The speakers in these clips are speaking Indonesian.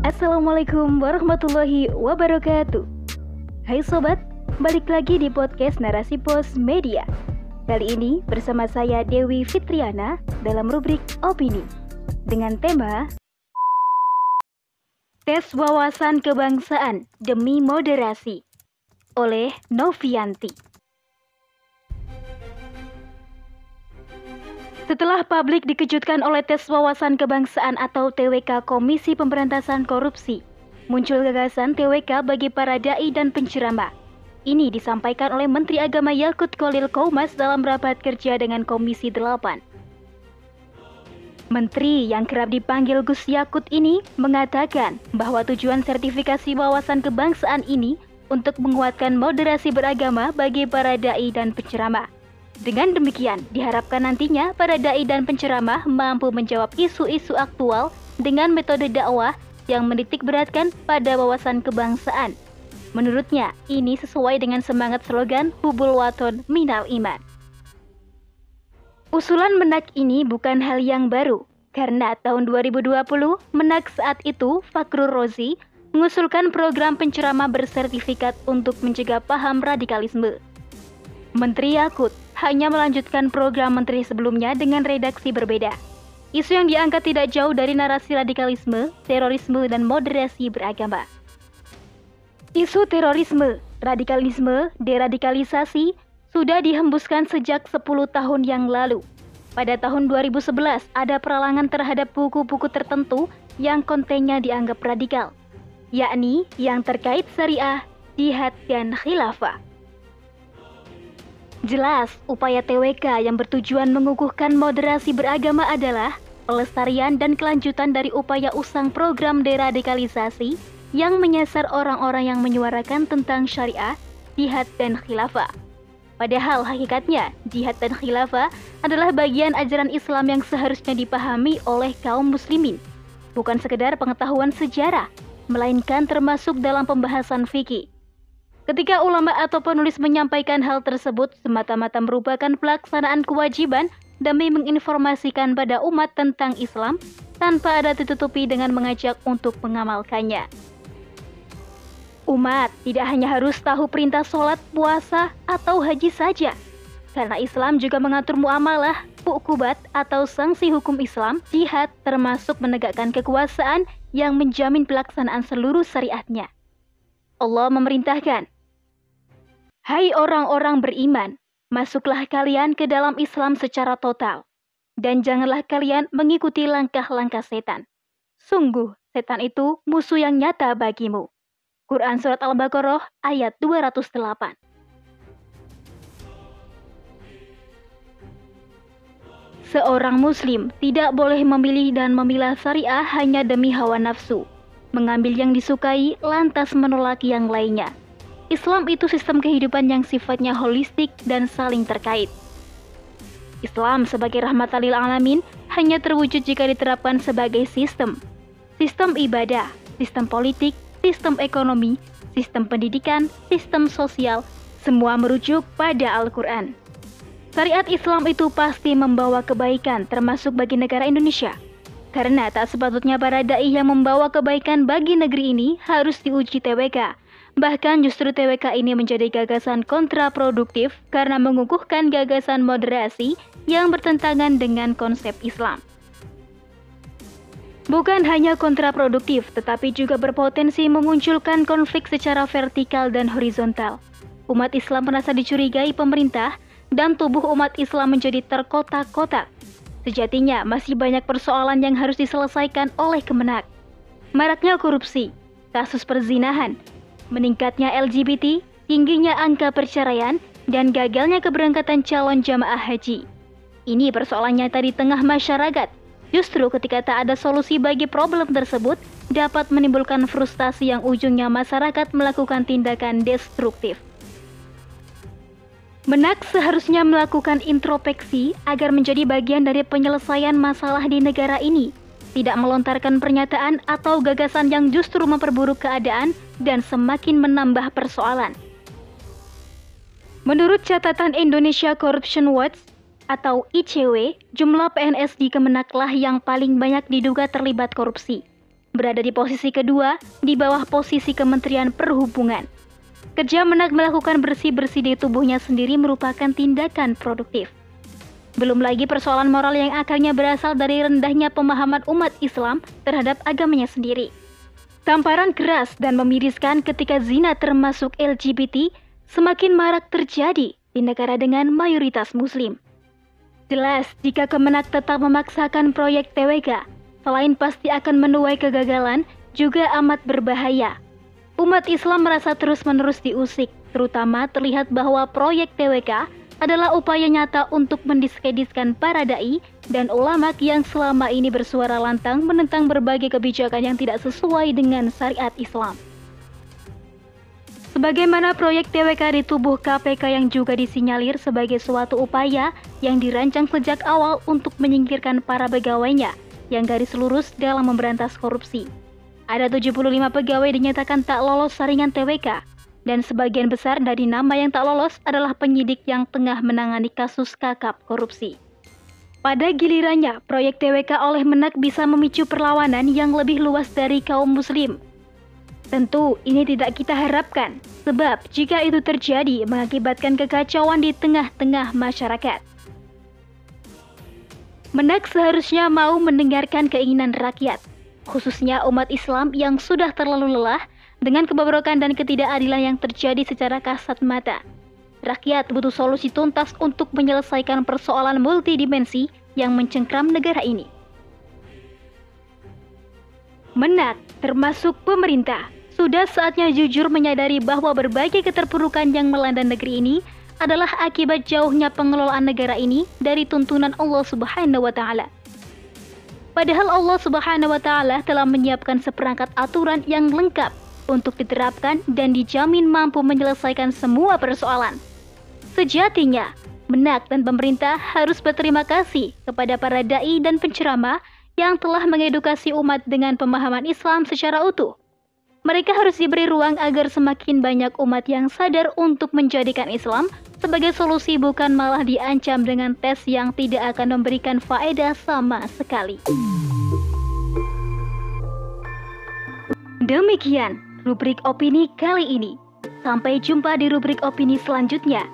Assalamualaikum warahmatullahi wabarakatuh. Hai sobat, balik lagi di podcast Narasi Pos Media. Kali ini bersama saya Dewi Fitriana dalam rubrik Opini dengan tema Tes Wawasan Kebangsaan Demi Moderasi oleh Novianti. Setelah publik dikejutkan oleh tes wawasan kebangsaan atau TWK Komisi Pemberantasan Korupsi, muncul gagasan TWK bagi para dai dan penceramah. Ini disampaikan oleh Menteri Agama Yakut Kolil Kaumas dalam rapat kerja dengan Komisi 8. Menteri yang kerap dipanggil Gus Yakut ini mengatakan bahwa tujuan sertifikasi wawasan kebangsaan ini untuk menguatkan moderasi beragama bagi para dai dan penceramah. Dengan demikian, diharapkan nantinya para dai dan penceramah mampu menjawab isu-isu aktual dengan metode dakwah yang menitik beratkan pada wawasan kebangsaan. Menurutnya, ini sesuai dengan semangat slogan Hubul Waton Minal Iman. Usulan menak ini bukan hal yang baru, karena tahun 2020 menak saat itu Fakrul Rozi mengusulkan program penceramah bersertifikat untuk mencegah paham radikalisme. Menteri Yakut hanya melanjutkan program menteri sebelumnya dengan redaksi berbeda. Isu yang diangkat tidak jauh dari narasi radikalisme, terorisme, dan moderasi beragama. Isu terorisme, radikalisme, deradikalisasi sudah dihembuskan sejak 10 tahun yang lalu. Pada tahun 2011 ada peralangan terhadap buku-buku tertentu yang kontennya dianggap radikal, yakni yang terkait syariah, jihad, dan khilafah. Jelas, upaya TWK yang bertujuan mengukuhkan moderasi beragama adalah pelestarian dan kelanjutan dari upaya usang program deradikalisasi yang menyasar orang-orang yang menyuarakan tentang syariah, jihad, dan khilafah. Padahal hakikatnya, jihad dan khilafah adalah bagian ajaran Islam yang seharusnya dipahami oleh kaum muslimin. Bukan sekedar pengetahuan sejarah, melainkan termasuk dalam pembahasan fikih. Ketika ulama atau penulis menyampaikan hal tersebut semata-mata merupakan pelaksanaan kewajiban demi menginformasikan pada umat tentang Islam tanpa ada ditutupi dengan mengajak untuk mengamalkannya. Umat tidak hanya harus tahu perintah sholat, puasa, atau haji saja, karena Islam juga mengatur muamalah, ukubat atau sanksi hukum Islam, jihad termasuk menegakkan kekuasaan yang menjamin pelaksanaan seluruh syariatnya. Allah memerintahkan Hai orang-orang beriman, masuklah kalian ke dalam Islam secara total, dan janganlah kalian mengikuti langkah-langkah setan. Sungguh, setan itu musuh yang nyata bagimu. Quran Surat Al-Baqarah ayat 208 Seorang muslim tidak boleh memilih dan memilah syariah hanya demi hawa nafsu, mengambil yang disukai lantas menolak yang lainnya. Islam itu sistem kehidupan yang sifatnya holistik dan saling terkait. Islam sebagai rahmatan lil alamin hanya terwujud jika diterapkan sebagai sistem. Sistem ibadah, sistem politik, sistem ekonomi, sistem pendidikan, sistem sosial, semua merujuk pada Al-Quran. Syariat Islam itu pasti membawa kebaikan termasuk bagi negara Indonesia. Karena tak sepatutnya para da'i yang membawa kebaikan bagi negeri ini harus diuji TWK Bahkan justru TWK ini menjadi gagasan kontraproduktif karena mengukuhkan gagasan moderasi yang bertentangan dengan konsep Islam. Bukan hanya kontraproduktif, tetapi juga berpotensi memunculkan konflik secara vertikal dan horizontal. Umat Islam merasa dicurigai pemerintah dan tubuh umat Islam menjadi terkotak-kotak. Sejatinya masih banyak persoalan yang harus diselesaikan oleh Kemenak. Maraknya korupsi, kasus perzinahan, meningkatnya LGBT, tingginya angka perceraian, dan gagalnya keberangkatan calon jamaah haji. Ini persoalan nyata di tengah masyarakat. Justru ketika tak ada solusi bagi problem tersebut, dapat menimbulkan frustasi yang ujungnya masyarakat melakukan tindakan destruktif. Menak seharusnya melakukan introspeksi agar menjadi bagian dari penyelesaian masalah di negara ini tidak melontarkan pernyataan atau gagasan yang justru memperburuk keadaan dan semakin menambah persoalan. Menurut catatan Indonesia Corruption Watch atau ICW, jumlah PNS di Kemenaklah yang paling banyak diduga terlibat korupsi. berada di posisi kedua di bawah posisi Kementerian Perhubungan. Kerja Menak melakukan bersih-bersih di tubuhnya sendiri merupakan tindakan produktif. Belum lagi persoalan moral yang akarnya berasal dari rendahnya pemahaman umat Islam terhadap agamanya sendiri. Tamparan keras dan memiriskan ketika zina termasuk LGBT semakin marak terjadi di negara dengan mayoritas muslim. Jelas, jika Kemenak tetap memaksakan proyek TWK, selain pasti akan menuai kegagalan, juga amat berbahaya. Umat Islam merasa terus-menerus diusik, terutama terlihat bahwa proyek TWK adalah upaya nyata untuk mendiskreditkan para dai dan ulama yang selama ini bersuara lantang menentang berbagai kebijakan yang tidak sesuai dengan syariat Islam. Sebagaimana proyek TWK di tubuh KPK yang juga disinyalir sebagai suatu upaya yang dirancang sejak awal untuk menyingkirkan para pegawainya yang garis lurus dalam memberantas korupsi. Ada 75 pegawai dinyatakan tak lolos saringan TWK dan sebagian besar dari nama yang tak lolos adalah penyidik yang tengah menangani kasus kakap korupsi. Pada gilirannya, proyek TWK oleh Menak bisa memicu perlawanan yang lebih luas dari kaum muslim. Tentu ini tidak kita harapkan, sebab jika itu terjadi mengakibatkan kekacauan di tengah-tengah masyarakat. Menak seharusnya mau mendengarkan keinginan rakyat, khususnya umat Islam yang sudah terlalu lelah dengan kebobrokan dan ketidakadilan yang terjadi secara kasat mata. Rakyat butuh solusi tuntas untuk menyelesaikan persoalan multidimensi yang mencengkram negara ini. Menak, termasuk pemerintah, sudah saatnya jujur menyadari bahwa berbagai keterpurukan yang melanda negeri ini adalah akibat jauhnya pengelolaan negara ini dari tuntunan Allah Subhanahu wa taala. Padahal Allah Subhanahu wa taala telah menyiapkan seperangkat aturan yang lengkap untuk diterapkan dan dijamin mampu menyelesaikan semua persoalan. Sejatinya, Menak dan pemerintah harus berterima kasih kepada para dai dan penceramah yang telah mengedukasi umat dengan pemahaman Islam secara utuh. Mereka harus diberi ruang agar semakin banyak umat yang sadar untuk menjadikan Islam sebagai solusi bukan malah diancam dengan tes yang tidak akan memberikan faedah sama sekali. Demikian rubrik opini kali ini. Sampai jumpa di rubrik opini selanjutnya.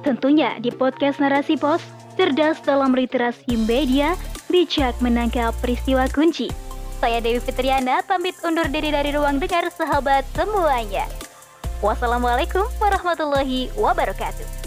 Tentunya di podcast Narasi Pos, cerdas dalam literasi media, bijak menangkap peristiwa kunci. Saya Dewi Fitriana, pamit undur diri dari ruang dengar sahabat semuanya. Wassalamualaikum warahmatullahi wabarakatuh.